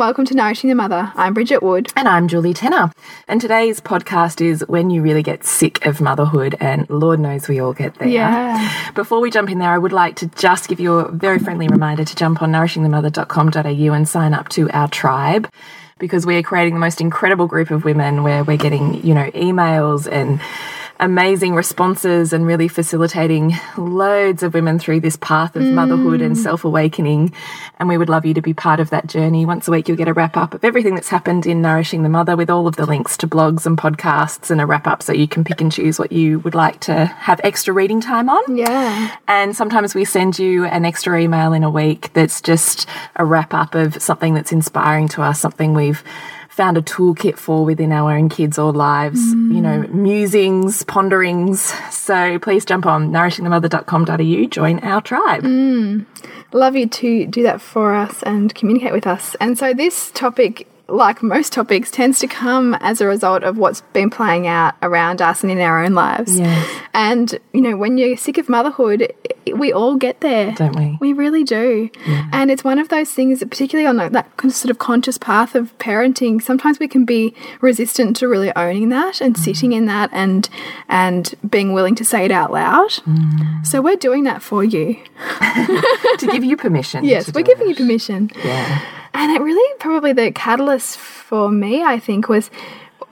Welcome to Nourishing the Mother. I'm Bridget Wood. And I'm Julie Tenner. And today's podcast is When You Really Get Sick of Motherhood, and Lord knows we all get there. Yeah. Before we jump in there, I would like to just give you a very friendly reminder to jump on nourishingthemother.com.au and sign up to our tribe because we are creating the most incredible group of women where we're getting, you know, emails and amazing responses and really facilitating loads of women through this path of motherhood and mm. self awakening. And we would love you to be part of that journey. Once a week, you'll get a wrap up of everything that's happened in Nourishing the Mother with all of the links to blogs and podcasts and a wrap up so you can pick and choose what you would like to have extra reading time on. Yeah. And sometimes we send you an extra email in a week that's just a wrap up of something that's inspiring to us, something we've found a toolkit for within our own kids or lives, you know, mm. musings, ponderings. So please jump on nourishingthemother.com.au, join our tribe. Mm. Love you to do that for us and communicate with us. And so this topic, like most topics, tends to come as a result of what's been playing out around us and in our own lives. Yes. And, you know, when you're sick of motherhood, we all get there. Don't we? We really do. Yeah. And it's one of those things, that particularly on that, sort of conscious path of parenting, sometimes we can be resistant to really owning that and mm. sitting in that and and being willing to say it out loud. Mm. So we're doing that for you. to give you permission. Yes, we're giving it. you permission. Yeah. And it really probably the catalyst for me, I think, was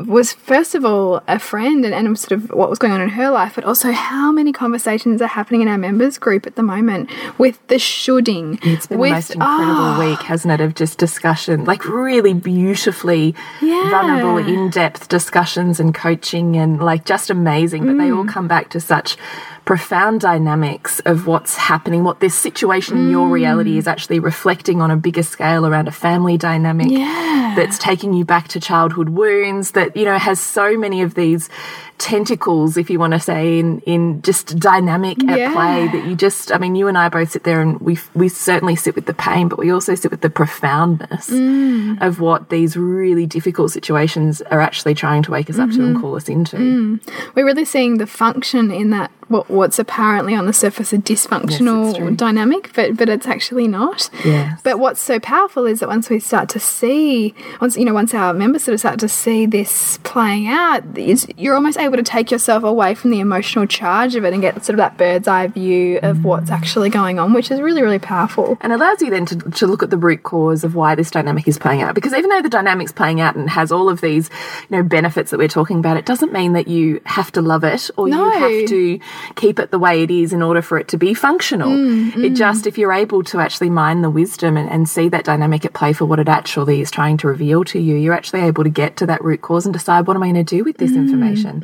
was first of all a friend and, and sort of what was going on in her life, but also how many conversations are happening in our members group at the moment with the shoulding. It's been with, the most incredible oh, week, hasn't it, of just discussion, like really beautifully Yeah. vulnerable, in depth discussions and coaching, and like just amazing. But they all Mm. come back to such profound dynamics of what's happening, what this situation in your reality Mm. is actually reflecting on a bigger scale around a family dynamic Yeah. that's taking you back to childhood wounds, that, you know, has so many of these tentacles, if you want to say, in, in just dynamic at Yeah. play that you just, I mean, you and I both sit there and we, we certainly sit with the pain, but we also sit with the profoundness Mm. of what these really difficult situations are actually trying to wake us up to Mm-hmm. and call us into. Mm. We're really seeing the function in that what what's apparently on the surface a dysfunctional true. dynamic, but but it's actually not. Yes. But what's so powerful is that once we start to see, once you know, once our members sort of start to see this playing out, is you're almost able to take yourself away from the emotional charge of it and get sort of that bird's eye view of what's actually going on, which is really really powerful. and allows you then to, to look at the root cause of why this dynamic is playing out. Because even though the dynamic's playing out and has all of these, you know, benefits that we're talking about, it doesn't mean that you have to love it or No. you have to keep it the way it is in order for it to be functional. Mm, it mm. just, if you're able to actually mine the wisdom and, and see that dynamic at play for what it actually is trying to reveal to you, you're actually able to get to that root cause and decide what am I going to do with this mm, information.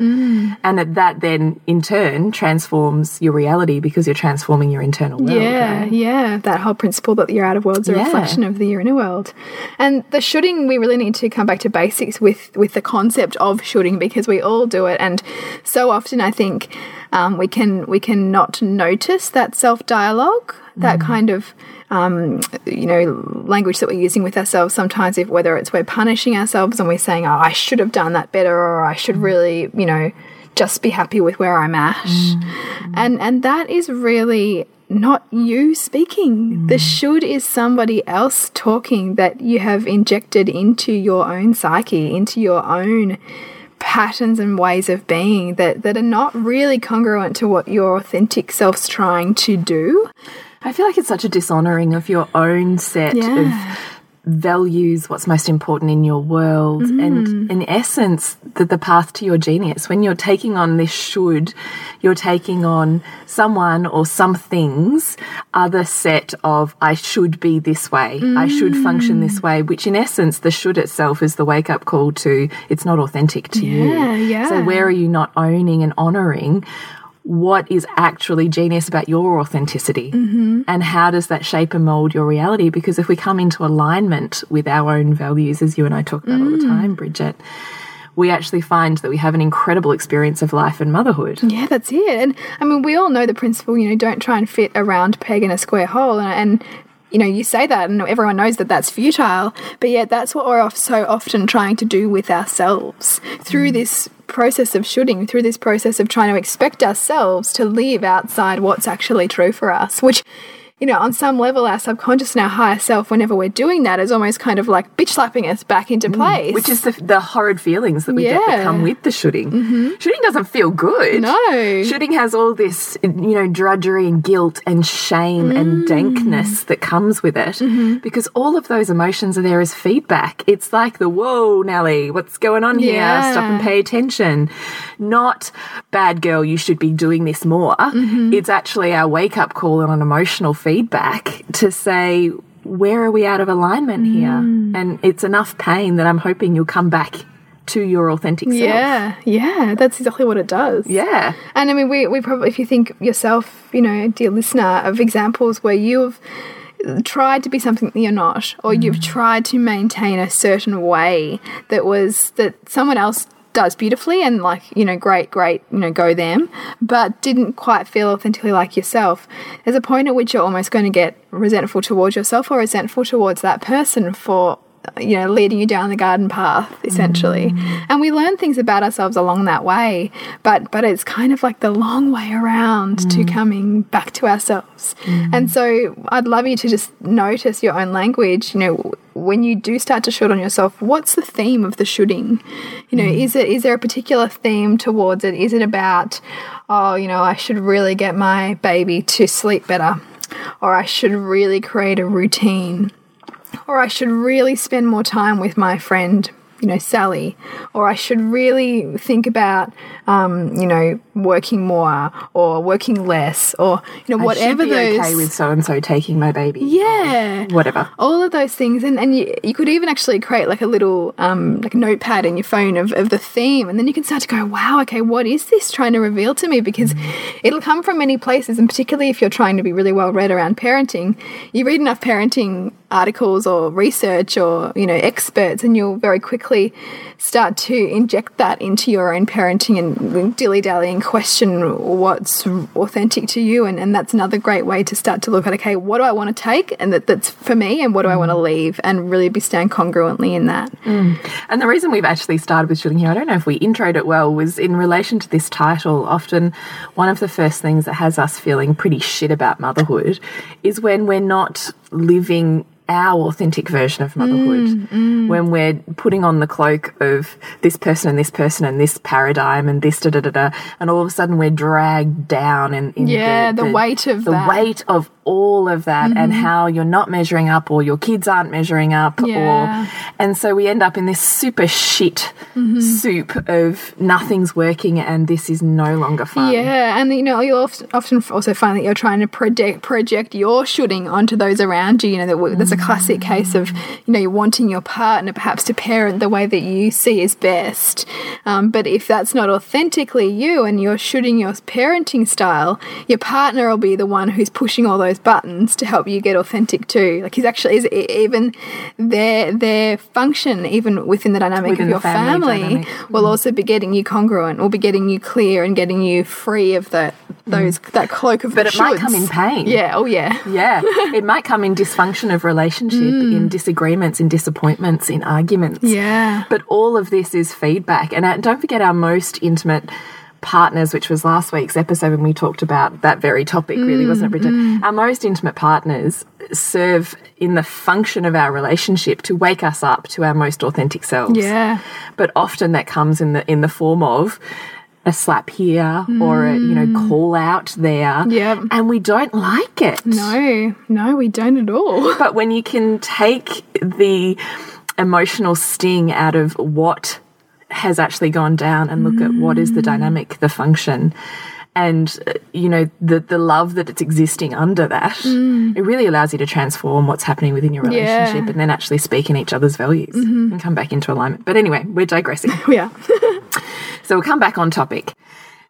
And that, that then in turn transforms your reality because you're transforming your internal world. Yeah, right? yeah, that whole principle that your outer world's a Yeah. reflection of the inner world, and the shoulding. We really need to come back to basics with with the concept of shoulding because we all do it, and so often I think um, we can we can not notice that self dialogue, that mm. kind of um, you know language that we're using with ourselves. Sometimes, if whether it's we're punishing ourselves and we're saying, "Oh, I should have done that better," or "I should mm. really," you know just be happy with where I'm at. Mm. And and that is really not you speaking. The should is somebody else talking that you have injected into your own psyche, into your own patterns and ways of being that, that are not really congruent to what your authentic self's trying to do. I feel like it's such a dishonoring of your own set Yeah. of values, what's most important in your world, mm-hmm. and in essence, the, the path to your genius. When you're taking on this should, you're taking on someone or some things other set of I should be this way, I should function this mm. way, which in essence, the should itself is the wake up call to it's not authentic to Yeah, you. yeah. So where are you not owning and honoring? What is actually genius about your authenticity? Mm-hmm. And how does that shape and mold your reality? Because if we come into alignment with our own values as you and I talk about all the mm. time Bridget we actually find that we have an incredible experience of life and motherhood. Yeah, that's it. And I mean, we all know the principle, you know, don't try and fit a round peg in a square hole. And, and you know, you say that and everyone knows that that's futile, but yet that's what we're so often trying to do with ourselves through mm. this process of shoulding, through this process of trying to expect ourselves to live outside what's actually true for us, which you know, on some level, our subconscious and our higher self, whenever we're doing that, is almost kind of like bitch slapping us back into mm, place. Which is the, the horrid feelings that we get that come with the shoulding. Mm-hmm. Shoulding doesn't feel good. No. Shoulding has all this, you know, drudgery and guilt and shame and mm. dankness that comes with it mm-hmm. because all of those emotions are there as feedback. It's like the, whoa, Nelly, what's going on here? Yeah. Stop and pay attention. Not, bad girl, you should be doing this more. Mm-hmm. It's actually our wake up call on an emotional feedback to say, where are we out of alignment here? Mm. And it's enough pain that I'm hoping you'll come back to your authentic self. yeah, yeah, that's exactly what it does. Yeah. And I mean, we, we probably, if you think yourself, you know, dear listener, of examples where you've tried to be something that you're not, or you've mm. tried to maintain a certain way that was, that someone else does beautifully and like, you know, great, great, you know, go them, but didn't quite feel authentically like yourself. There's a point at which you're almost going to get resentful towards yourself or resentful towards that person for you know, leading you down the garden path, essentially. Mm. And we learn things about ourselves along that way, but but it's kind of like the long way around to mm. coming back to ourselves. Mm. And so I'd love you to just notice your own language, you know, when you do start to shoot on yourself, what's the theme of the shoulding? You know, is it is there a particular theme towards it? Is it about, oh, you know, I should really get my baby to sleep better, or I should really create a routine, or I should really spend more time with my friend, you know, Sally, or I should really think about, um, you know, working more or working less, or you know, whatever I should be those. okay with so and so taking my baby. yeah, Whatever. all of those things and, and you, you could even actually create like a little um, like a notepad in your phone of, of the theme and then you can start to go wow okay what is this trying to reveal to me because it'll come from many places and particularly if you're trying to be really well read around parenting you read enough parenting articles or research or you know experts and you'll very quickly start to inject that into your own parenting and dilly-dally and question what's authentic to you? And, and that's another great way to start to look at okay what do i want to take and that, that's for me and what do i want to mm. leave? And really be staying congruently in that. Mm. And the reason we've actually started with shoulding here, I don't know if we introed it well, was in relation to this title. Often, one of the first things that has us feeling pretty shit about motherhood is when we're not living our authentic version of motherhood. Mm, mm. When we're putting on the cloak of this person and this person and this paradigm and this da da da da, and all of a sudden we're dragged down in, in Yeah, the weight of the that. weight of all of that and mm-hmm. how you're not measuring up or your kids aren't measuring up Yeah. or and so we end up in this super shit mm-hmm. soup of nothing's working and this is no longer fun. Yeah, and you know you'll often, often also find that you're trying to project project your shoulding onto those around you. You know, that, that's a classic mm. case of you know you're wanting your partner perhaps to parent the way that you see is best. Um, but if that's not authentically you and you're shoulding your parenting style, your partner will be the one who's pushing all those buttons to help you get authentic too. Like he's actually is even their their function even within the dynamic Within of your family family, will also be getting you congruent, will be getting you clear and getting you free of the those that cloak of But it might come in pain. Yeah, oh yeah. Yeah, it might come in dysfunction of relationship, in disagreements, in disappointments, in arguments. Yeah. But all of this is feedback. And uh, don't forget our most intimate partners, which was last week's episode when we talked about that very topic, really, wasn't it, mm, Bridget? Mm. Our most intimate partners serve in the function of our relationship to wake us up to our most authentic selves. Yeah. But often that comes in the in the form of a slap here or a you know mm. call out there. Yep. And we don't like it. No, no, we don't at all. But when you can take the emotional sting out of what has actually gone down and look at what is the mm. dynamic, the function, and uh, you know the the love that it's existing under that, mm. it really allows you to transform what's happening within your Yeah. relationship and then actually speak in each other's values mm-hmm. and come back into alignment. But anyway, we're digressing. Yeah. So we'll come back on topic.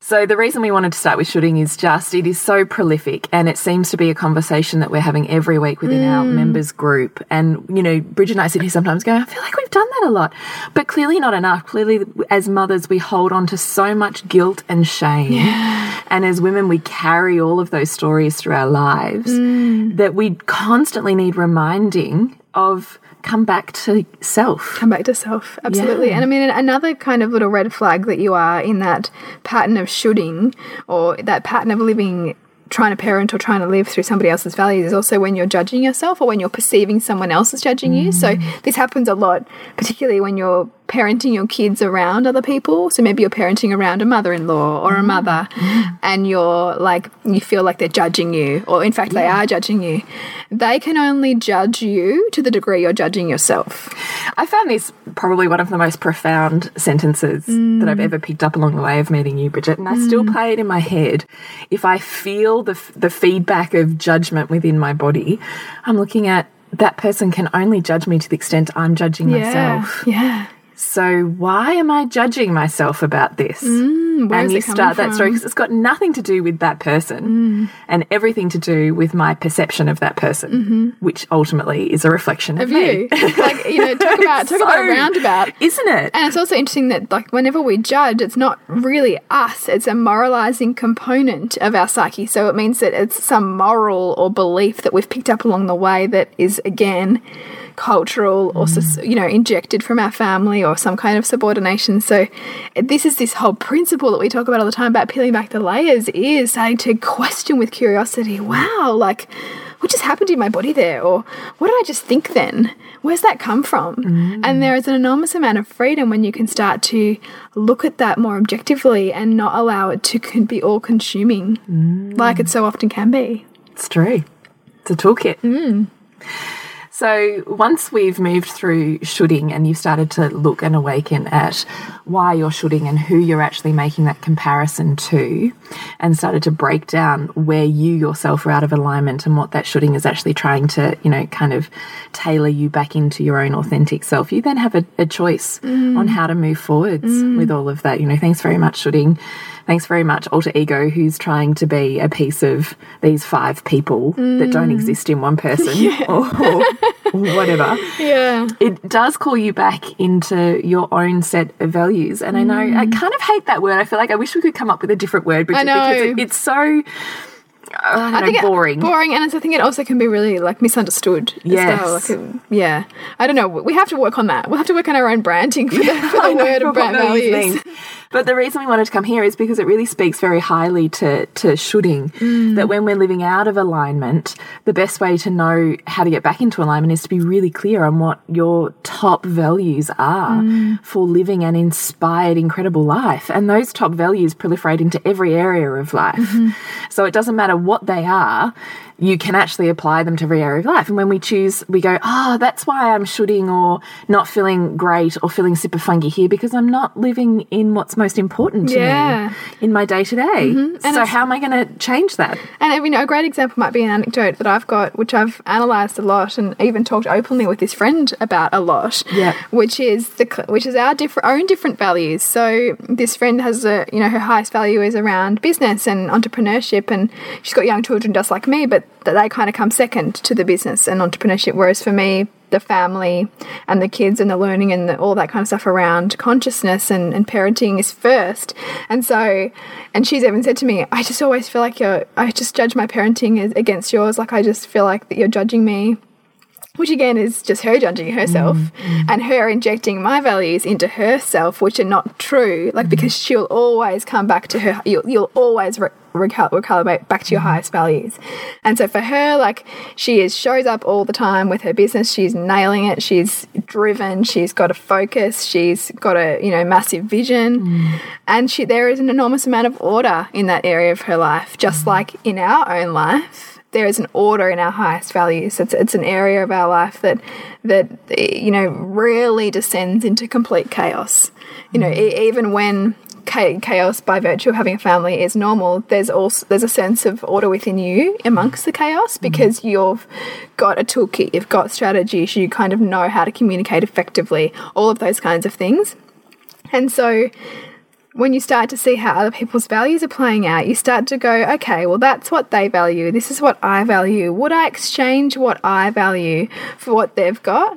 So the reason we wanted to start with shoulding is just it is so prolific and it seems to be a conversation that we're having every week within mm. our members group. And, you know, Bridget and I sit here sometimes going, I feel like we've done that a lot, but clearly not enough. Clearly as mothers, we hold on to so much guilt and shame. Yeah. And as women, we carry all of those stories through our lives mm. that we constantly need reminding of come back to self. Come back to self, absolutely. Yeah. And I mean, another kind of little red flag that you are in that pattern of shoulding or that pattern of living trying to parent or trying to live through somebody else's values is also when you're judging yourself or when you're perceiving someone else is judging mm. you. So mm. this happens a lot, particularly when you're parenting your kids around other people. So maybe you're parenting around a mother in law or a mm. mother, mm. and you're like, you feel like they're judging you, or in fact, yeah. they are judging you. They can only judge you to the degree you're judging yourself. I found this probably one of the most profound sentences mm. that I've ever picked up along the way of meeting you, Bridget, and I still mm. play it in my head. If I feel the, the feedback of judgment within my body, I'm looking at that person can only judge me to the extent I'm judging yeah, myself. Yeah. So why am I judging myself about this? Mm, and you start that story because it's got nothing to do with that person mm. and everything to do with my perception of that person, mm -hmm. which ultimately is a reflection of, of you. like you know, talk about talk so, about roundabout, isn't it? And it's also interesting that like whenever we judge, it's not really us; it's a moralizing component of our psyche. So it means that it's some moral or belief that we've picked up along the way that is again cultural or mm. you know injected from our family or some kind of subordination so this is this whole principle that we talk about all the time about peeling back the layers is starting to question with curiosity wow like what just happened in my body there or what did i just think then where's that come from mm. and there is an enormous amount of freedom when you can start to look at that more objectively and not allow it to be all consuming mm. like it so often can be it's true it's a toolkit mm. So once we've moved through shoulding and you've started to look and awaken at why you're shoulding and who you're actually making that comparison to, and started to break down where you yourself are out of alignment and what that shoulding is actually trying to, you know, kind of tailor you back into your own authentic self, you then have a, a choice mm. on how to move forwards mm. with all of that. You know, thanks very much, shoulding. Thanks very much, Alter Ego, who's trying to be a piece of these five people mm. that don't mm. exist in one person yeah. or, or, whatever. Yeah. It does call you back into your own set of values. And I know I mm. kind of hate that word. I feel like I wish we could come up with a different word, because it, it's so I, I think boring. It, boring, and I think it also can be really like misunderstood. Yes. Well. Like, um, yeah. I don't know. We have to work on that. We'll have to work on our own branding for the, for the word of brand values. But the reason we wanted to come here is because it really speaks very highly to, to shoulding. Mm. That when we're living out of alignment, the best way to know how to get back into alignment is to be really clear on what your top values are mm. for living an inspired, incredible life. And those top values proliferate into every area of life. Mm -hmm. So it doesn't matter what they are, you can actually apply them to every area of life. And when we choose, we go, oh, that's why I'm shoulding or not feeling great or feeling super funky here because I'm not living in what's most important to yeah. me in my day to day. Mm -hmm. So how am I going to change that? And you know, a great example might be an anecdote that I've got, which I've analysed a lot and even talked openly with this friend about a lot. Yeah. Which is the which is our different own different values. So this friend has a you know her highest value is around business and entrepreneurship, and she's got young children just like me, but that they kind of come second to the business and entrepreneurship. Whereas for me, the family and the kids and the learning and the, all that kind of stuff around consciousness and, and parenting is first. And so, and she's even said to me, I just always feel like you're, I just judge my parenting against yours. Like I just feel like that you're judging me which again is just her judging herself mm, mm. and her injecting my values into herself, which are not true. Like, because she'll always come back to her, you'll, you'll always re recal recalibrate back to your mm. highest values. And so for her, like, she is shows up all the time with her business. She's nailing it. She's driven. She's got a focus. She's got a, you know, massive vision. Mm. And she, there is an enormous amount of order in that area of her life, just like in our own life there is an order in our highest values. It's it's an area of our life that that you know rarely descends into complete chaos. You know, e even when chaos by virtue of having a family is normal there's also there's a sense of order within you amongst the chaos because mm you've got a toolkit you've got strategies you kind of know how to communicate effectively all of those kinds of things and so when you start to see how other people's values are playing out, you start to go, okay, well, that's what they value. This is what I value. Would I exchange what I value for what they've got?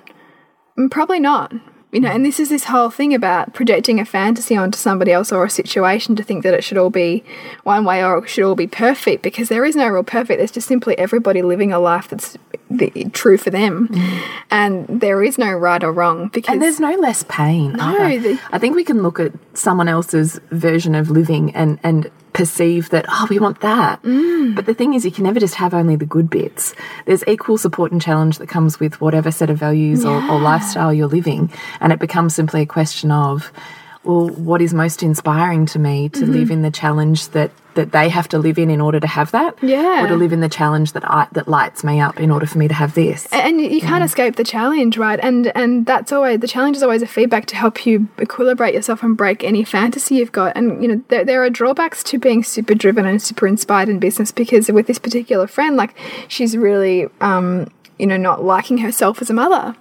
Mm, Probably not. You know, and this is this whole thing about projecting a fantasy onto somebody else or a situation to think that it should all be one way or it should all be perfect because there is no real perfect. There's just simply everybody living a life that's the, true for them, mm-hmm. and there is no right or wrong because And there's no less pain. No, the- I think we can look at someone else's version of living and and perceive that oh we want that. Mm. But the thing is, you can never just have only the good bits. There's equal support and challenge that comes with whatever set of values or, or lifestyle you're living, and it becomes simply a question of. Well, what is most inspiring to me to Mm-hmm. live in the challenge that that they have to live in in order to have that, Yeah. or to live in the challenge that I that lights me up in order for me to have this. and you can't escape the challenge right and and that's always the challenge is always a feedback to help you equilibrate yourself and break any fantasy you've got and you know there, there are drawbacks to being super driven and super inspired in business because with this particular friend like she's really um you know not liking herself as a mother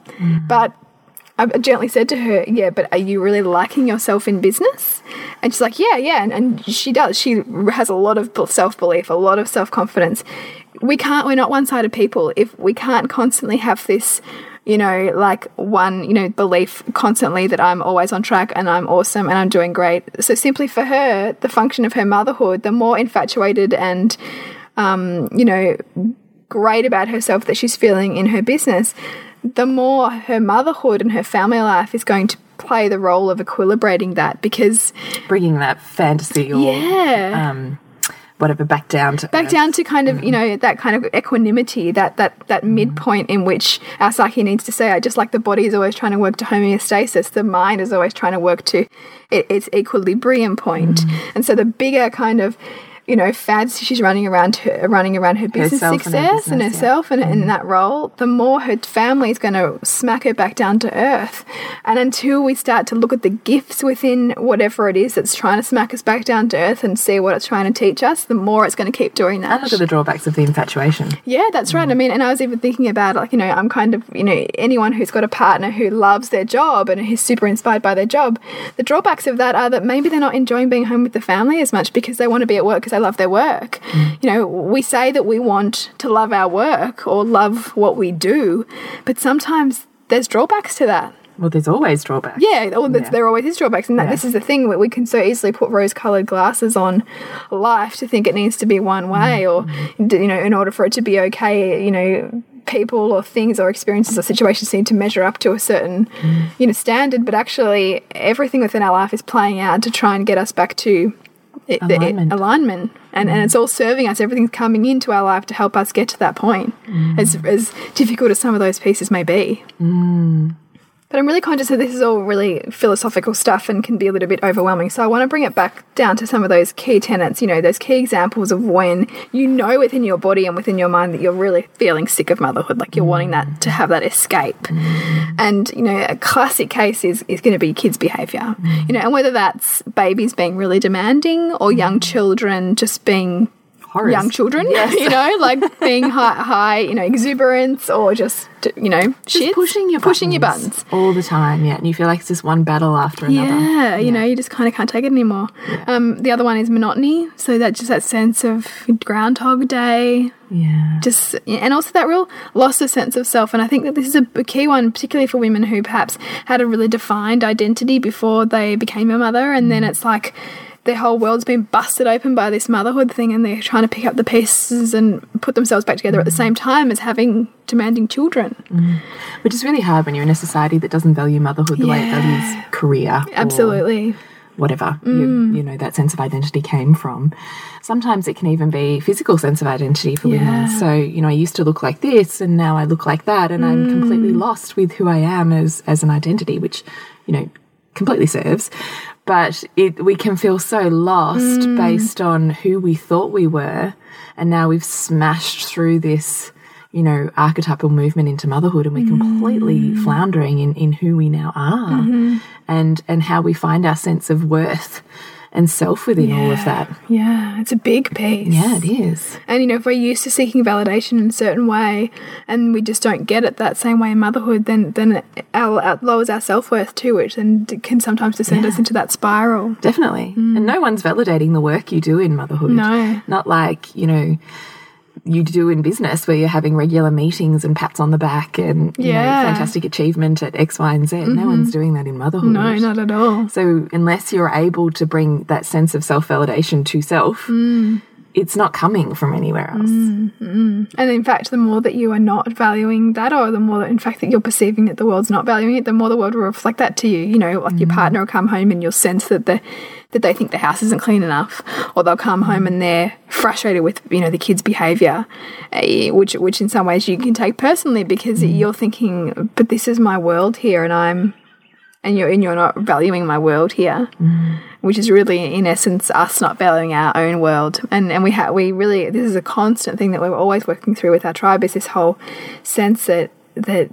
but I gently said to her, Yeah, but are you really liking yourself in business? And she's like, Yeah, yeah. And, and she does. She has a lot of self belief, a lot of self confidence. We can't, we're not one sided people. If we can't constantly have this, you know, like one, you know, belief constantly that I'm always on track and I'm awesome and I'm doing great. So simply for her, the function of her motherhood, the more infatuated and, um, you know, great about herself that she's feeling in her business, the more her motherhood and her family life is going to play the role of equilibrating that because Bringing that fantasy or yeah. um, whatever back down to back earth. down to kind of you mm-hmm. know that kind of equanimity that that that mm-hmm. midpoint in which our psyche needs to say I just like the body is always trying to work to homeostasis the mind is always trying to work to its equilibrium point. Mm-hmm. And so the bigger kind of you know fantasy she's running around her running around her business Herself and her success and, business, yeah. herself and in mm-hmm. that role the more her family is going to smack her back down to earth and until we start to look at the gifts within whatever it is that's trying to smack us back down to earth and see what it's trying to teach us the more it's going to keep doing that And look at the drawbacks of the infatuation. yeah, that's right. I mm. mean, and I was even thinking about like, you know, I'm kind of, you know, anyone who's got a partner who loves their job and who's super inspired by their job. The drawbacks of that are that maybe they're not enjoying being home with the family as much because they want to be at work because they love their work. Mm. You know, we say that we want to love our work or love what we do, but sometimes there's drawbacks to that. Well, there's always drawbacks. Yeah, oh, well, Yeah. there always is drawbacks, and that Yeah. this is the thing where we can so easily put rose-colored glasses on life to think it needs to be one mm. way, or mm. d- you know, in order for it to be okay, you know, people or things or experiences or situations need to measure up to a certain, you know, standard. But actually, everything within our life is playing out to try and get us back to it, the- it- Alignment. alignment. And, and it's all serving us. Everything's coming into our life to help us get to that point, mm. as as difficult as some of those pieces may be. Mm. But I'm really conscious that this is all really philosophical stuff and can be a little bit overwhelming. So I want to bring it back down to some of those key tenets, you know, those key examples of when you know within your body and within your mind that you're really feeling sick of motherhood, like you're wanting that to have that escape. And, you know, a classic case is, is going to be kids' behavior, you know, and whether that's babies being really demanding or young children just being Horrors. young children, you know, like being high, high, you know, exuberance or just, you know, Just shit, pushing your pushing your buttons. all the time. Yeah, and you feel like it's just one battle after another. Yeah, you know, you just kind of can't take it anymore. Um, the other one is monotony, so that just that sense of Groundhog Day, Yeah. just and also that real loss of sense of self. And I think that this is a, a key one, particularly for women who perhaps had a really defined identity before they became a mother, and then it's like their whole world's been busted open by this motherhood thing, and they're trying to pick up the pieces and put themselves back together at the same time as having demanding children. Which is really hard when you're in a society that doesn't value motherhood the way it values career. Absolutely. Whatever Mm. you, you know that sense of identity came from. Sometimes it can even be physical sense of identity for women. So you know, I used to look like this, and now I look like that, and I'm completely Mm. lost with who I am as as an identity, which you know completely serves. But it we can feel so lost Mm. based on who we thought we were, and now we've smashed through this you know, archetypal movement into motherhood and we're completely Mm. floundering in, in who we now are Mm-hmm. and and how we find our sense of worth and self within all of that. Yeah, it's a big piece. Yeah, it is. And you know, if we're used to seeking validation in a certain way, and we just don't get it that same way in motherhood, then then it, our, lowers our self worth too, which then can sometimes descend us into that spiral. Definitely. And mm. no one's validating the work you do in motherhood. No. Not like, you know, you do in business where you're having regular meetings and pats on the back and you know, Yeah. fantastic achievement at X, Y, and Z. No mm-hmm. one's doing that in motherhood. No, not at all. So unless you're able to bring that sense of self validation to self, mm. It's not coming from anywhere else. Mm-hmm. And in fact, the more that you are not valuing that, or the more that, in fact, that you're perceiving that the world's not valuing it, the more the world will reflect that to you. You know, like your mm. partner will come home and you'll sense that the that they think the house isn't clean enough, or they'll come home and they're frustrated with you know the kids' behaviour, eh, which which in some ways you can take personally because mm. you're thinking, but this is my world here, and I'm and you're and you're not valuing my world here, mm. which is really in essence us not valuing our own world. And and we have we really this is a constant thing that we're always working through with our tribe is this whole sense that that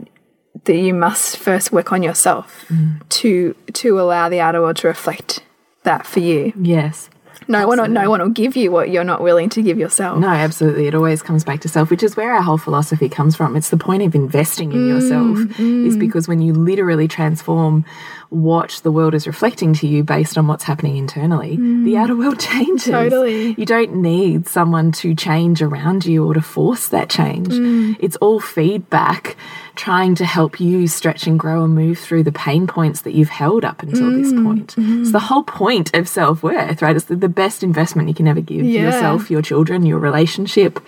that you must first work on yourself mm. to to allow the outer world to reflect that for you. Yes. No one no one will give you what you're not willing to give yourself. No, absolutely. It always comes back to self, which is where our whole philosophy comes from. It's the point of investing in yourself, mm, mm. is because when you literally transform what the world is reflecting to you based on what's happening internally, the mm. outer world changes. Totally. You don't need someone to change around you or to force that change. Mm. It's all feedback trying to help you stretch and grow and move through the pain points that you've held up until this mm. point. It's mm-hmm. the whole point of self worth, right? It's the, the best investment you can ever give Yeah. yourself, your children, your relationship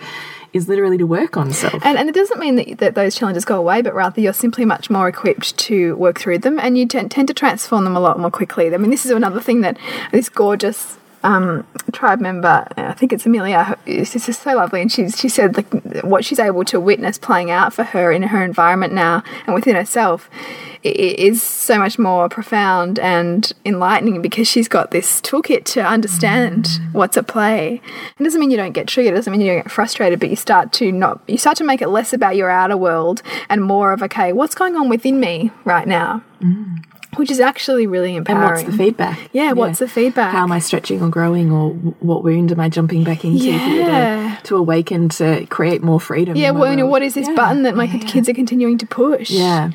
is literally to work on self. And, and it doesn't mean that, that those challenges go away, but rather you're simply much more equipped to work through them and you tend, tend to transform them a lot more quickly. I mean, this is another thing that this gorgeous um, tribe member, I think it's Amelia, this is so lovely. And she's, she said like what she's able to witness playing out for her in her environment now and within herself is so much more profound and enlightening because she's got this toolkit to understand what's at play. It doesn't mean you don't get triggered, it doesn't mean you don't get frustrated, but you start to not you start to make it less about your outer world and more of okay, what's going on within me right now? Which is actually really empowering. and what's the feedback? Yeah, what's the feedback? How am I stretching or growing, or what wound am I jumping back into Yeah. to, to awaken to create more freedom? yeah, well, you know, what is this Yeah. button that my kids are continuing to push? Yeah,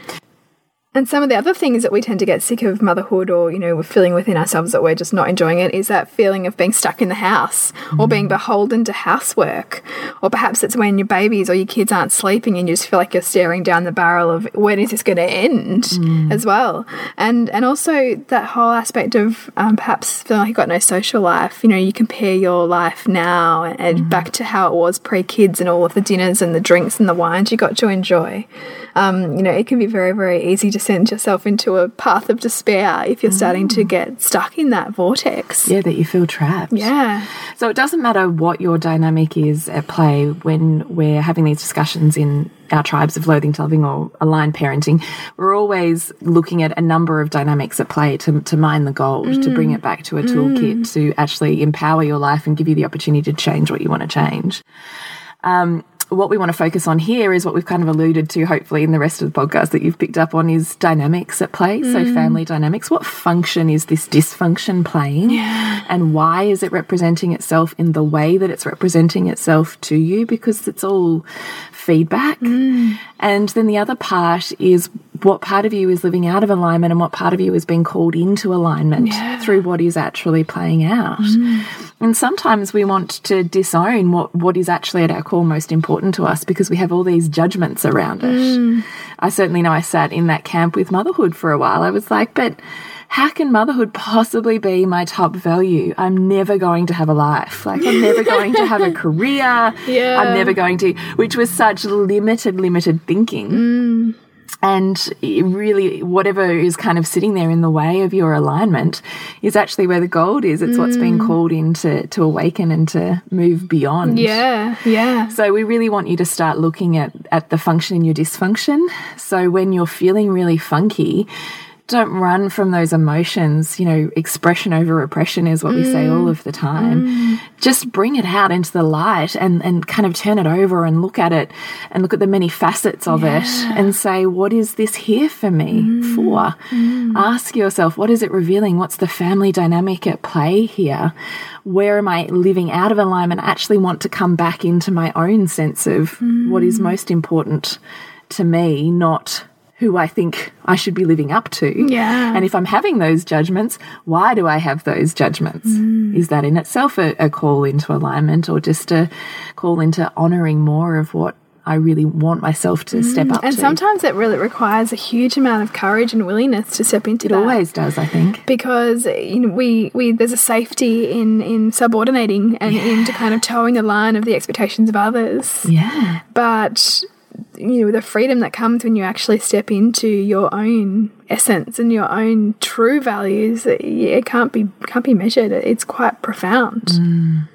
And some of the other things that we tend to get sick of motherhood or, you know, we're feeling within ourselves that we're just not enjoying it is that feeling of being stuck in the house or being beholden to housework. Or perhaps it's when your babies or your kids aren't sleeping and you just feel like you're staring down the barrel of when is this going to end as well. And and also that whole aspect of um, perhaps feeling like you've got no social life. You know, you compare your life now and, and back to how it was pre-kids and all of the dinners and the drinks and the wines you got to enjoy um, you know, it can be very, very easy to send yourself into a path of despair if you're starting to get stuck in that vortex. yeah, that you feel trapped. Yeah. So it doesn't matter what your dynamic is at play when we're having these discussions in our tribes of loathing to loving or aligned parenting. We're always looking at a number of dynamics at play to, to mine the gold, to bring it back to a toolkit, to actually empower your life and give you the opportunity to change what you want to change. Um, what we want to focus on here is what we've kind of alluded to, hopefully, in the rest of the podcast that you've picked up on is dynamics at play. So, mm. family dynamics. What function is this dysfunction playing? And why is it representing itself in the way that it's representing itself to you? Because it's all feedback. Mm. And then the other part is what part of you is living out of alignment and what part of you is being called into alignment through what is actually playing out. Mm. And sometimes we want to disown what, what is actually at our core most important to us because we have all these judgments around it. Mm. I certainly know I sat in that camp with motherhood for a while. I was like, but how can motherhood possibly be my top value? I'm never going to have a life. Like, I'm never going to have a career. Yeah. I'm never going to, which was such limited, limited thinking. Mm. And really, whatever is kind of sitting there in the way of your alignment is actually where the gold is. It's what's being mm. called in to, to awaken and to move beyond. Yeah. Yeah. So we really want you to start looking at, at the function in your dysfunction. So when you're feeling really funky, don't run from those emotions. You know, expression over repression is what we say all mm. of the time. Mm. Just bring it out into the light and, and kind of turn it over and look at it and look at the many facets of it and say, what is this here for me mm. for? Ask yourself, what is it revealing? What's the family dynamic at play here? Where am I living out of alignment? I actually want to come back into my own sense of what is most important to me, not who I think I should be living up to. Yeah. And if I'm having those judgments, why do I have those judgments? Mm. Is that in itself a, a call into alignment or just a call into honoring more of what I really want myself to step mm. up to? And to? sometimes it really requires a huge amount of courage and willingness to step into it that. always does, I think. because you know we we there's a safety in in subordinating and into kind of toeing the line of the expectations of others Yeah. but you know the freedom that comes when you actually step into your own essence and your own true values it can't be can't be measured. It's quite profound. Mm.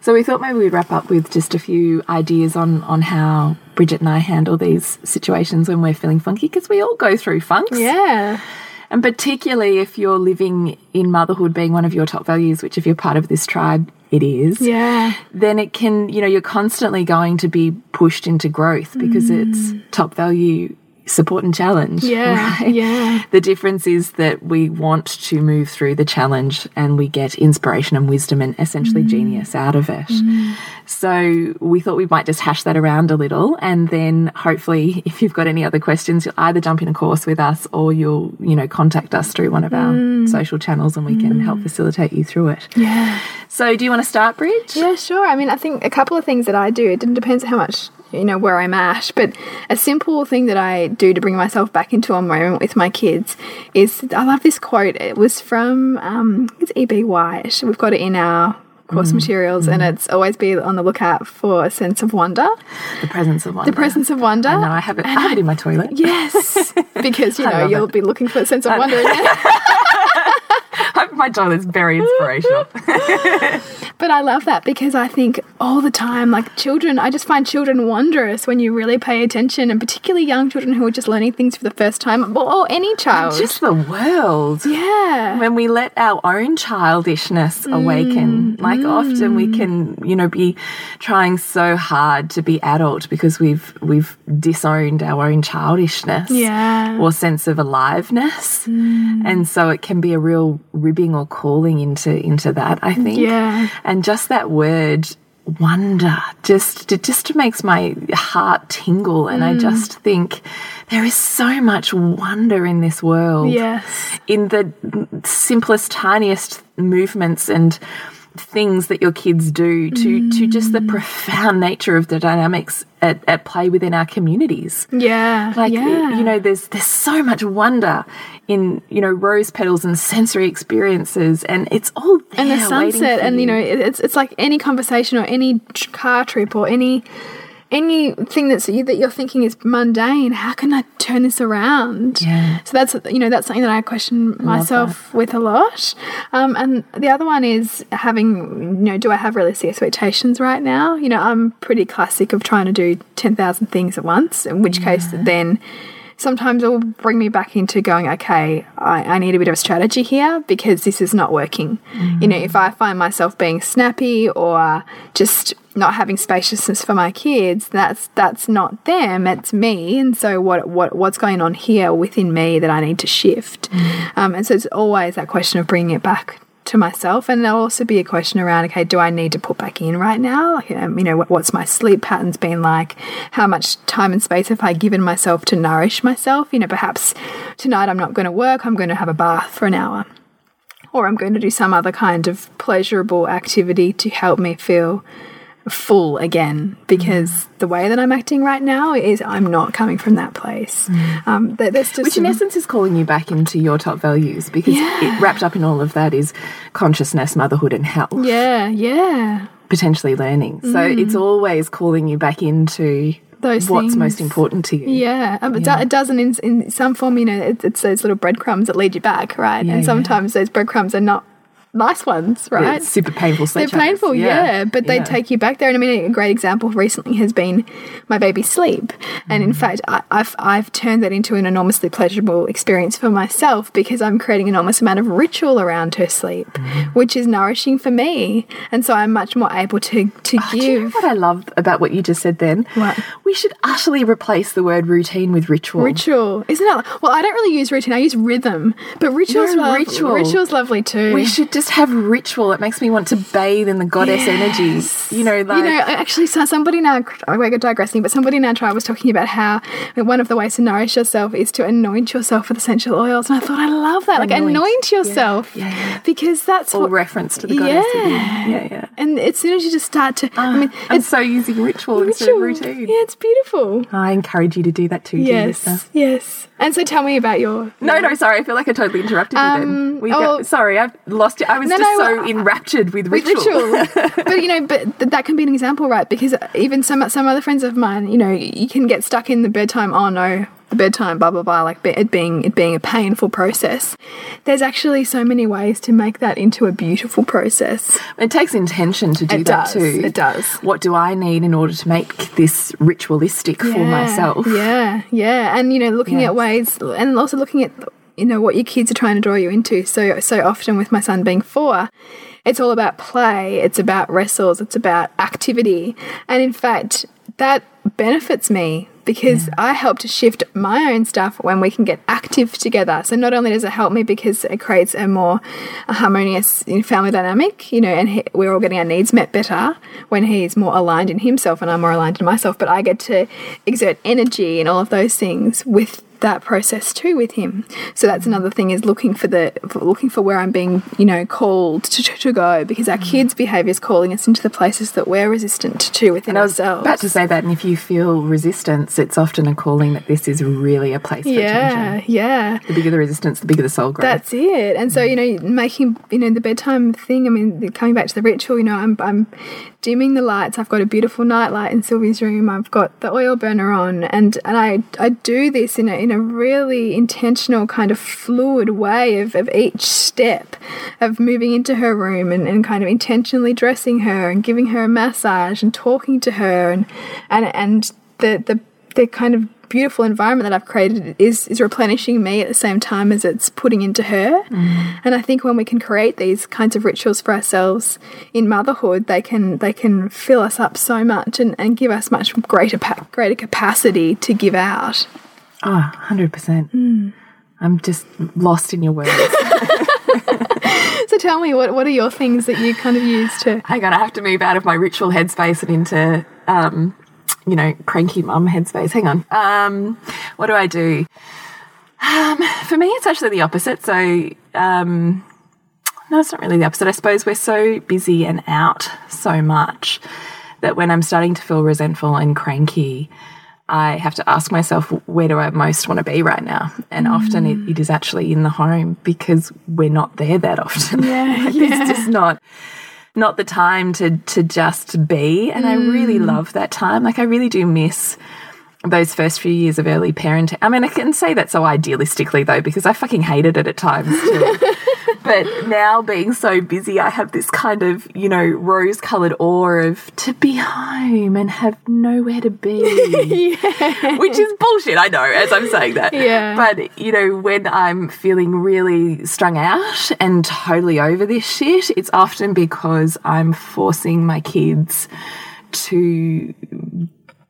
So we thought maybe we'd wrap up with just a few ideas on on how Bridget and I handle these situations when we're feeling funky because we all go through funks. yeah And particularly if you're living in motherhood being one of your top values, which if you're part of this tribe, it is. yeah Then it can, you know, you're constantly going to be pushed into growth because mm. it's top value support and challenge. yeah right? yeah The difference is that we want to move through the challenge and we get inspiration and wisdom and essentially mm. genius out of it. Mm. So we thought we might just hash that around a little and then hopefully if you've got any other questions, you'll either jump in a course with us or you'll, you know, contact us through one of our mm. social channels and we can help facilitate you through it. yeah So do you want to start, Bridge? Yeah, sure. I mean, I think a couple of things that I do, it depends how much, you know, where I'm at, but a simple thing that I do to bring myself back into a moment with my kids is I love this quote. It was from, um, it's E.B. White. We've got it in our course materials, and it's always be on the lookout for a sense of wonder. The presence of wonder. The presence of wonder. Know, I have it, I have it in my toilet. Yes, because you know you'll it. be looking for a sense of wonder my toilet's very inspirational. But I love that because I think all the time, like children, I just find children wondrous when you really pay attention, and particularly young children who are just learning things for the first time, or, or any child. just the world. yeah. when we let our own childishness mm, awaken like mm. often we can you know be trying so hard to be adult because we've we've disowned our own childishness Yeah. or sense of aliveness mm. and so it can be a real or calling into into that i think Yeah. and just that word wonder just it just makes my heart tingle and i mm. just think there is so much wonder in this world Yes. in the simplest, tiniest movements and things that your kids do to to just the mm. profound nature of the dynamics at, at play within our communities. Yeah. Like yeah. you know, there's there's so much wonder in you know rose petals and sensory experiences, and it's all there and the sunset, and you know, it's it's like any conversation or any car trip or any anything that's you that you're thinking is mundane. How can I turn this around? Yeah. So that's you know that's something that I question myself with a lot. Um, and the other one is having you know do I have realistic expectations right now? You know I'm pretty classic of trying to do ten thousand things at once. In which case then. Sometimes it will bring me back into going, okay, I, I need a bit of a strategy here because this is not working. You know, if I find myself being snappy or just not having spaciousness for my kids, that's that's not them, it's me. And so what what what's going on here within me that I need to shift? Um, and so it's always that question of bringing it back to myself, and there'll also be a question around, okay, do I need to put back in right now? Like, um, you know, what's my sleep patterns been like? How much time and space have I given myself to nourish myself? You know, perhaps tonight I'm not going to work, I'm going to have a bath for an hour or I'm going to do some other kind of pleasurable activity to help me feel full again because the way that I'm acting right now is I'm not coming from that place. Um, there- there's just Which, in essence, is calling you back into your top values because Yeah. it, wrapped up in all of that is consciousness, motherhood, and health. yeah, yeah, potentially learning. So it's always calling you back into Those what's things. most important to you. yeah. Um, it It doesn't in, in some form, you know, it's, it's those little breadcrumbs that lead you back, right? Yeah, and yeah. sometimes those breadcrumbs are not nice ones, right? It's super painful They're painful, yeah, but they yeah. take you back there. And I mean, a great example recently has been my baby's sleep. And Mm. in fact, I, I've I've turned that into an enormously pleasurable experience for myself because I'm creating an enormous amount of ritual around her sleep, Mm. which is nourishing for me. And so I'm much more able to to Do you know give what I love about what you just said then? What? We should utterly replace the word routine with ritual. ritual. Isn't it? Well, I don't really use routine. I use rhythm, but ritual's No, ritual. Ritual's lovely too. We should just have ritual. It makes me want to bathe in the goddess energy. You know, like you know, actually, so somebody our we're digressing, but somebody in our tribe was talking about how one of the ways to nourish yourself is to anoint yourself with essential oils, and I thought I love that, like Anoint. yourself, Yeah, yeah. because that's all what. reference to the goddess. Yeah. yeah, yeah. And as soon as you just start to, I ah, mean, I'm it's so using ritual, instead of ritual. routine. Yeah, it's beautiful. I encourage you to do that too, dear. Yes, yes. And so, tell me about your. No, no, sorry. I feel like I totally interrupted you then. We oh, got, sorry, I've lost you. I was No, just no, so uh, enraptured with with ritual. ritual. but you know, but th that can be an example, right? Because even some some other friends of mine, you know, you can get stuck in the bedtime. Oh no, bedtime, blah blah blah. Like it being it being a painful process. There's actually so many ways to make that into a beautiful process. It takes intention to do It that does, too. it does. What do I need in order to make this ritualistic for myself? Yeah, yeah, and you know, looking Yes. at ways, and also looking at you know what your kids are trying to draw you into. So so often with my son being four, it's all about play. It's about wrestles. It's about activity, and in fact, that benefits me because I help to shift my own stuff when we can get active together. So not only does it help me because it creates a more harmonious family dynamic, you know, and he, we're all getting our needs met better when he's more aligned in himself and I'm more aligned in myself. But I get to exert energy and all of those things with that process too with him. So that's another thing is looking for the for looking for where I'm being, you know, called to, to, to go because our mm. kids' behavior is calling us into the places that we're resistant to within And I was ourselves. about to say that, and if you feel resistance, it's often a calling that this is really a place for yeah, attention. yeah. The bigger the resistance, the bigger the soul grows. That's it. And so, mm. you know, making, you know, the bedtime thing, I mean, coming back to the ritual, you know, I'm, I'm dimming the lights. I've got a beautiful nightlight in Sylvie's room. I've got the oil burner on. And, and I, I do this in a, in a really intentional kind of fluid way of, of each step of moving into her room and, and kind of intentionally dressing her and giving her a massage and talking to her and, and, and the, the, the kind of beautiful environment that I've created is is replenishing me at the same time as it's putting into her. Mm. And I think when we can create these kinds of rituals for ourselves in motherhood, they can they can fill us up so much and, and give us much greater greater capacity to give out. Oh, 100%. I'm just lost in your words. So tell me, what what are your things that you kind of use to? Hang on, I have to move out of my ritual headspace and into, um, you know, cranky mum headspace. Hang on. Um, what do I do? Um, for me, it's actually the opposite. So, um, no, it's not really the opposite. I suppose we're so busy and out so much that when I'm starting to feel resentful and cranky, I have to ask myself, where do I most want to be right now? And often it, it is actually in the home because we're not there that often. Yeah, it's just not not the time to to just be. And I really mm. love that time. Like I really do miss those first few years of early parenting. I mean, I can say that so idealistically though, because I fucking hated it at times too. but now being so busy, I have this kind of, you know, rose colored awe of to be home and have nowhere to be. Which is bullshit, I know, as I'm saying that. Yeah. But, you know, when I'm feeling really strung out and totally over this shit, it's often because I'm forcing my kids to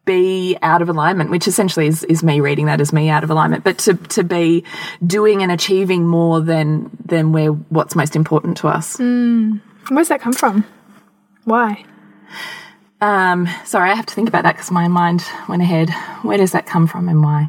be out of alignment, which essentially is, is me reading that as me out of alignment, but to, to be doing and achieving more than, than where what's most important to us. Where's that come from? Why? Um, sorry, I have to think about that because my mind went ahead. Where does that come from and why?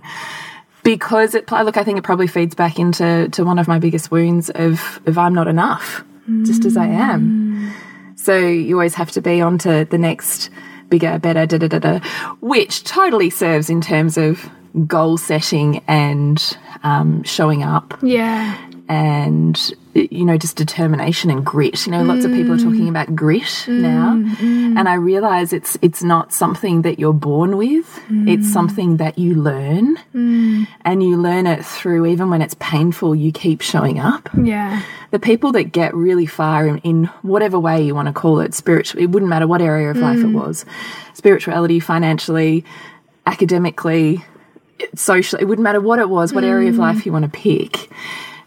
Because it, look, I think it probably feeds back into to one of my biggest wounds of, of I'm not enough, just as I am. So you always have to be on to the next bigger, better, da da da da, which totally serves in terms of goal setting and um, showing up. Yeah. and you know just determination and grit. You know lots of people are mm. talking about grit mm, now. Mm. and i realize it's it's not something that you're born with. It's something that you learn. And you learn it through even when it's painful you keep showing up. Yeah. the people that get really far in, in whatever way you want to call it spiritual it wouldn't matter what area of life it was spirituality financially academically socially it wouldn't matter what it was what area of life you want to pick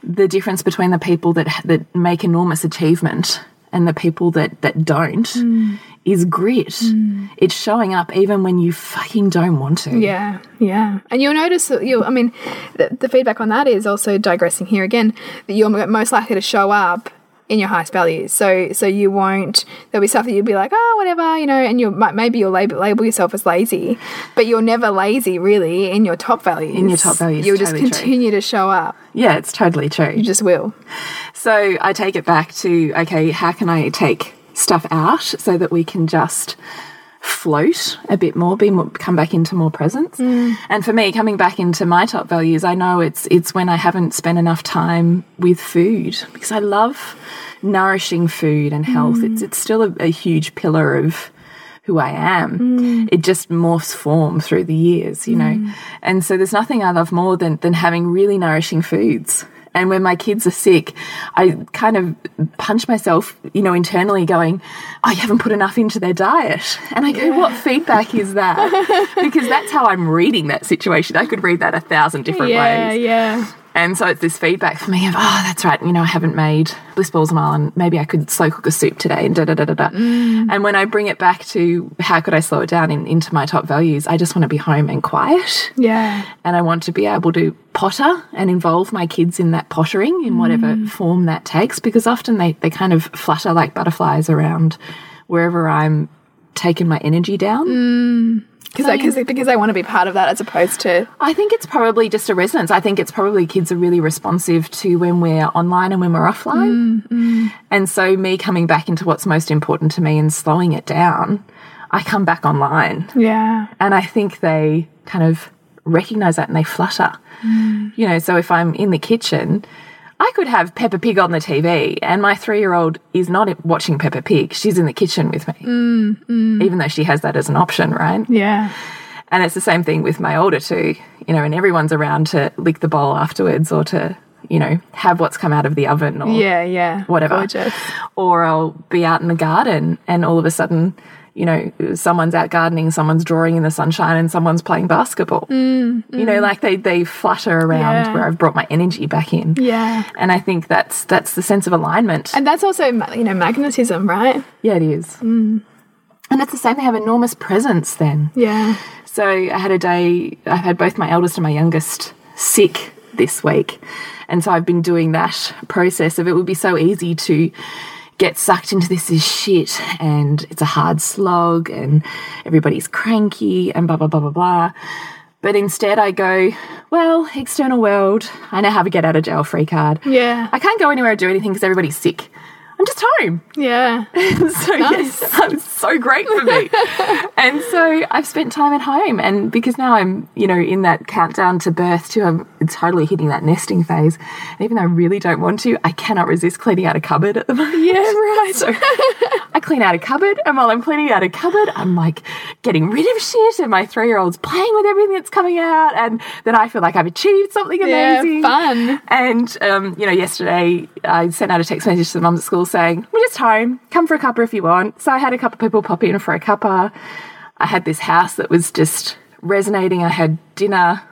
the difference between the people that that make enormous achievement and the people that that don't mm. is grit. Mm. It's showing up even when you fucking don't want to. Yeah, yeah, and you'll notice that you. I mean, the, the feedback on that is also digressing here again that you're most likely to show up in your highest values. So, so you won't. There'll be stuff that you'll be like, oh, whatever, you know, and you might maybe you'll label, label yourself as lazy, but you're never lazy really in your top values. In your top values, you'll just totally true. continue to show up. yeah it's totally true You just will. So I take it back to okay, how can I take stuff out so that we can just float a bit more, be more, come back into more presence. Mm. And for me, coming back into my top values, I know it's it's when I haven't spent enough time with food because I love nourishing food and health. It's mm. it's still a, a huge pillar of who I am. Mm. It just morphs form through the years, you know. And so there's nothing I love more than than having really nourishing foods. And when my kids are sick, I kind of punch myself, you know, internally going, I haven't put enough into their diet. And I go, what feedback is that? because that's how I'm reading that situation. I could read that a thousand different Yeah, ways. yeah, And so it's this feedback for me of, oh, that's right, you know, I haven't made bliss balls and maybe I could slow cook a soup today and da da da da da. Mm. And when I bring it back to how could I slow it down in, into my top values, I just want to be home and quiet. yeah, And I want to be able to potter and involve my kids in that pottering in whatever mm. form that takes because often they, they kind of flutter like butterflies around wherever I'm taking my energy down. Mm. Because I, cause, because I want to be part of that as opposed to I think it's probably just a resonance. I think it's probably kids are really responsive to when we're online and when we're offline. Mm, mm. And so, me coming back into what's most important to me and slowing it down, I come back online. yeah, And I think they kind of recognize that and they flutter. Mm. You know, so if I'm in the kitchen, I could have Peppa Pig on the TV, and my three year old is not watching Peppa Pig. She's in the kitchen with me, mm, mm. even though she has that as an option, right? yeah, And it's the same thing with my older two, you know, and everyone's around to lick the bowl afterwards or to, you know, have what's come out of the oven or yeah, yeah, whatever. Gorgeous. Or I'll be out in the garden and all of a sudden, you know, someone's out gardening, someone's drawing in the sunshine, and someone's playing basketball. Mm, you know, mm. like they they flutter around Yeah. where I've brought my energy back in. Yeah. And I think that's that's the sense of alignment. And that's also, you know, magnetism, right? yeah, it is. Mm. And it's the same. They have enormous presence then. Yeah. So I had a day, I've had both my eldest and my youngest sick this week. And so I've been doing that process of it would be so easy to get sucked into this is shit and it's a hard slog and everybody's cranky and blah, blah, blah, blah, blah. But instead I go, well, external world, I now have a get out of jail free card. Yeah. I can't go anywhere or do anything because everybody's sick. I'm just home. Yeah. so yes, it's so great for me. and so I've spent time at home, and because now I'm, you know, in that countdown to birth too, I'm totally hitting that nesting phase. And even though I really don't want to, I cannot resist cleaning out a cupboard at the moment. Yeah, right. So I clean out a cupboard, and while I'm cleaning out a cupboard, I'm like getting rid of shit, and my three year old's playing with everything that's coming out, and then I feel like I've achieved something amazing, Yeah, fun. And um, you know, yesterday I sent out a text message to the mums at school saying, "We're just home. Come for a cuppa if you want." So I had a couple of people pop in for a cuppa. I had this house that was just resonating. I had dinner,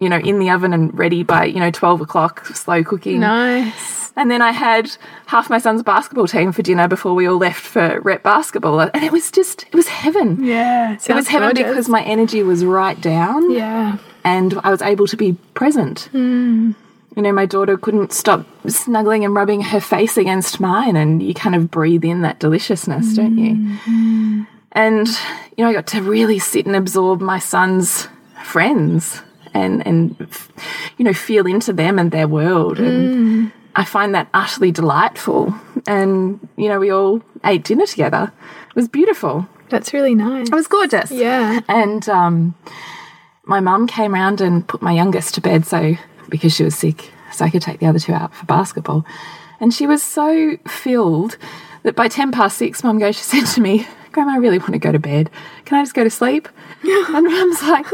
you know, in the oven and ready by you know twelve o'clock, slow cooking. Nice. And then I had half my son's basketball team for dinner before we all left for rep basketball, and it was just it was heaven. Yeah. It was heaven because my energy was right down Yeah. and I was able to be present. Hmm. You know, my daughter couldn't stop snuggling and rubbing her face against mine, and you kind of breathe in that deliciousness, don't you? And you know, I got to really sit and absorb my son's friends and and you know feel into them and their world, and I find that utterly delightful. And you know, we all ate dinner together. It was beautiful. That's really nice. It was gorgeous. Yeah. And um, my mum came round and put my youngest to bed. So because she was sick, so I could take the other two out for basketball. And she was so filled that by 10 past six, mum goes, she said to me, Grandma, I really want to go to bed. Can I just go to sleep? and mum's like,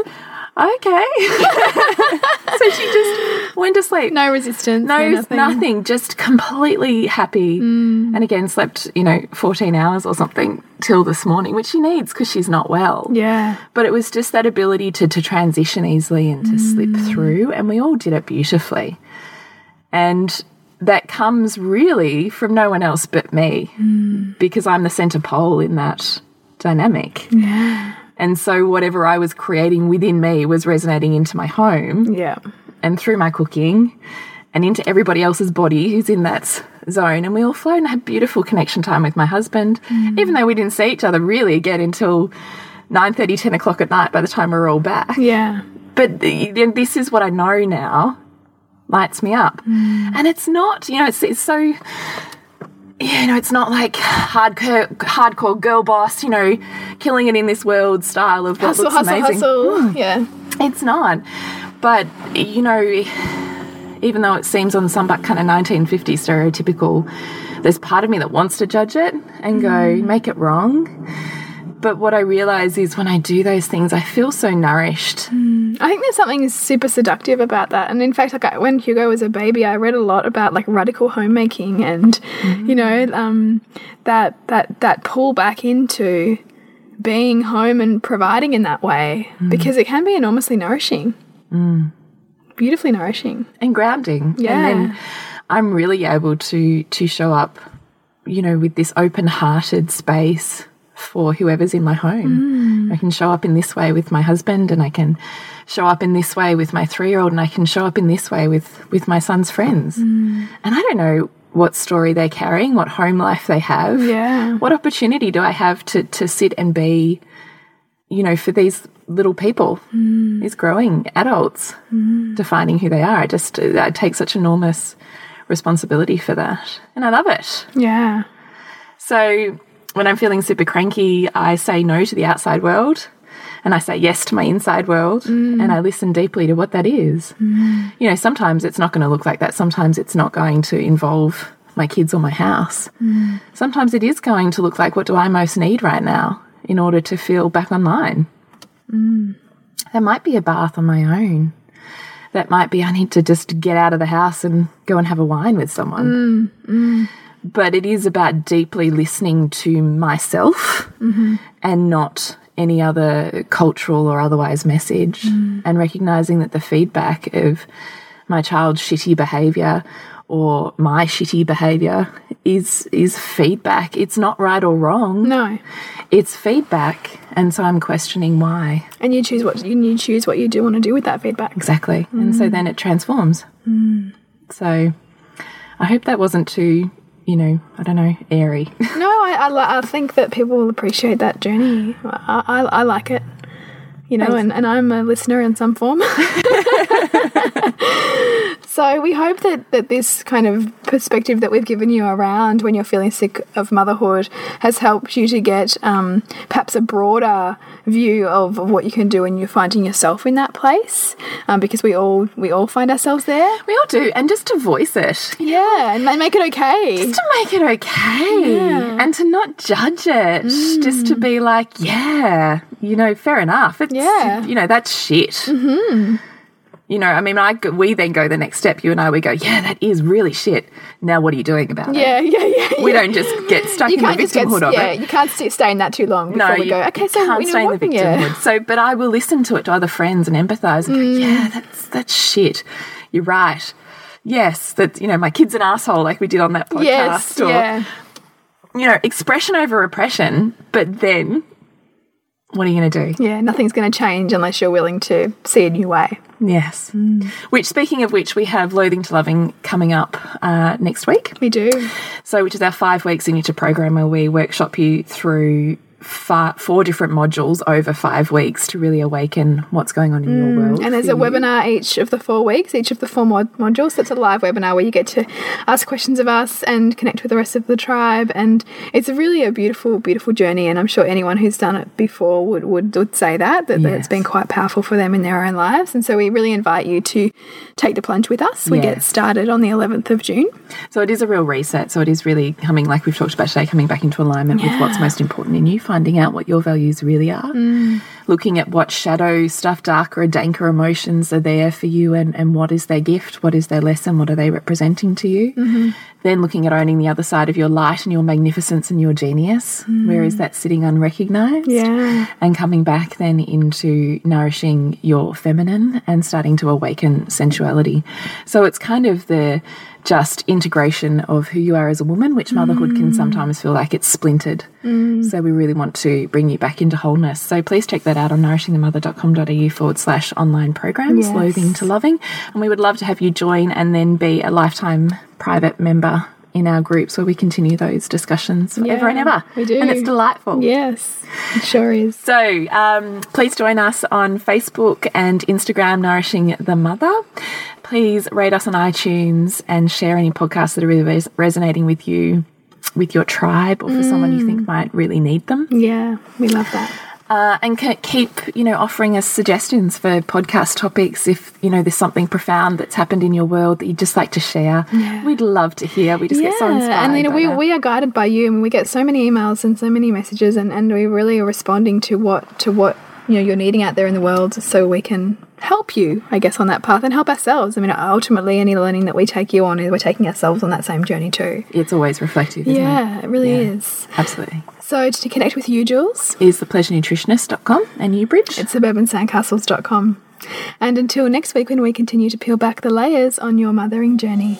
okay. so she just went to sleep. No resistance. No, nothing. nothing. Just completely happy. Mm. And again, slept, you know, 14 hours or something till this morning, which she needs because she's not well. Yeah. But it was just that ability to, to transition easily and to slip mm. through. And we all did it beautifully. And that comes really from no one else but me mm. because I'm the center pole in that dynamic. Yeah. And so whatever I was creating within me was resonating into my home Yeah. and through my cooking and into everybody else's body who's in that zone. And we all flowed and had beautiful connection time with my husband, mm. even though we didn't see each other really again until 9 10 o'clock at night by the time we were all back. Yeah. But the, this is what I know now lights me up. Mm. And it's not, you know, it's, it's so, you know, it's not like hardcore, hardcore girl boss, you know, killing it in this world style of what Hustle, looks hustle, amazing. hustle. Hmm. Yeah. It's not. But, you know, even though it seems on some kind of 1950s stereotypical, there's part of me that wants to judge it and go, mm. make it wrong. But what I realize is when I do those things, I feel so nourished. Hmm. I think there's something super seductive about that. And in fact, like I, when Hugo was a baby, I read a lot about like radical homemaking and mm-hmm. you know um, that that that pull back into being home and providing in that way mm. because it can be enormously nourishing, mm. beautifully nourishing. and grounding. Yeah. And then I'm really able to to show up, you know, with this open-hearted space for whoever's in my home. Hmm. I can show up in this way with my husband and I can show up in this way with my 3-year-old and I can show up in this way with with my son's friends. Hmm. And I don't know what story they're carrying, what home life they have. Yeah. What opportunity do I have to to sit and be you know, for these little people, hmm. these growing adults, defining who they are. I just, I take such enormous responsibility for that. And I love it. Yeah. So when I'm feeling super cranky, I say no to the outside world and I say yes to my inside world and I listen deeply to what that is. You know, sometimes it's not going to look like that. Sometimes it's not going to involve my kids or my house. Sometimes it is going to look like what do I most need right now in order to feel back online. That might be a bath on my own. That might be I need to just get out of the house and go and have a wine with someone but it is about deeply listening to myself mm-hmm. and not any other cultural or otherwise message mm. and recognizing that the feedback of my child's shitty behavior or my shitty behavior is is feedback. It's not right or wrong. No. it's feedback and so i'm questioning why. And you choose what you, you choose what you do want to do with that feedback. exactly. And so mm. then it transforms. Mm. So i hope that wasn't too you know i don't know airy No, I, I, li- I think that people will appreciate that journey. I, I, I like it. You know, and, and I'm a listener in some form. so we hope that, that this kind of perspective that we've given you around when you're feeling sick of motherhood has helped you to get um, perhaps a broader view of, of what you can do when you're finding yourself in that place. Um, because we all we all find ourselves there. We all do, and just to voice it, Yeah, and make it okay. just to make it okay, and to not judge it, just to be like, yeah, you know, fair enough. It's, Yeah. you know, that's shit. Mm-hmm. You know, I mean, I we then go the next step. You and I, we go, yeah, that is really shit. Now, what are you doing about it? yeah, yeah, yeah. We don't just get stuck you in the just get victimhood of yeah, it. you can't st stay in that too long before we you go. Okay, so can't you stay in the what? Yeah. victimhood. So, but I will listen to it to other friends and empathise and Mm. yeah, that's that's shit. You're right. Yes, that you know, my kid's an asshole, like we did on that podcast. Yes, or yeah, you know, expression over oppression. But then, what are you going to do? yeah. Nothing's going to change unless you're willing to see a new way. Yes. Mm. Which, speaking of which, we have Loathing to Loving coming up uh, next week. We do. So, which is our five weeks in into program where we workshop you through four different modules over five weeks to really awaken what's going on in your world. Mm, And there's a you. webinar each of the four weeks, each of the four mod modules. So it's a live webinar where you get to ask questions of us and connect with the rest of the tribe. And it's really a beautiful, beautiful journey. And I'm sure anyone who's done it before would, would, would say that, that, that it's Yes. been quite powerful for them in their own lives. And so we really invite you to take the plunge with us. We get started on the 11th of June. So it is a real reset. So it is really coming, like we've talked about today, coming back into alignment with what's most important in you, finding out what your values really are, mm. Looking at what shadow stuff, darker or danker emotions are there for you and, and what is their gift, what is their lesson, what are they representing to you. Mm-hmm. Then looking at owning the other side of your light and your magnificence and your genius. Mm. Where is that sitting unrecognized? Yeah. and coming back then into nourishing your feminine and starting to awaken sensuality. So it's kind of the just integration of who you are as a woman, which motherhood can mm. sometimes feel like it's splintered. Mm. So we really want to bring you back into wholeness. So please check that out on nourishingthemother.com.au forward slash online programs, Yes. loathing to loving. And we would love to have you join and then be a lifetime private member in our groups where we continue those discussions forever and ever. we do. And it's delightful. Yes, it sure is. So um, please join us on Facebook and Instagram, Nourishing the Mother. Please rate us on iTunes and share any podcasts that are really res resonating with you, with your tribe, or for someone you think might really need them. Yeah, we love that. Uh, and ke- keep, you know, offering us suggestions for podcast topics. If you know there's something profound that's happened in your world that you'd just like to share, we'd love to hear. We just get so inspired. and you know we, that. we are guided by you, and we get so many emails and so many messages, and, and we really are responding to what to what you know you're needing out there in the world, so we can help you, I guess, on that path and help ourselves. I mean, ultimately, any learning that we take you on, we're taking ourselves on that same journey too. it's always reflective. Isn't Yeah, it? it really Yeah. is. absolutely. So to connect with you, Jules, Is thepleasurenutritionist.com and you, Bridge? it's suburbansandcastles.com. And until next week, when we continue to peel back the layers on your mothering journey.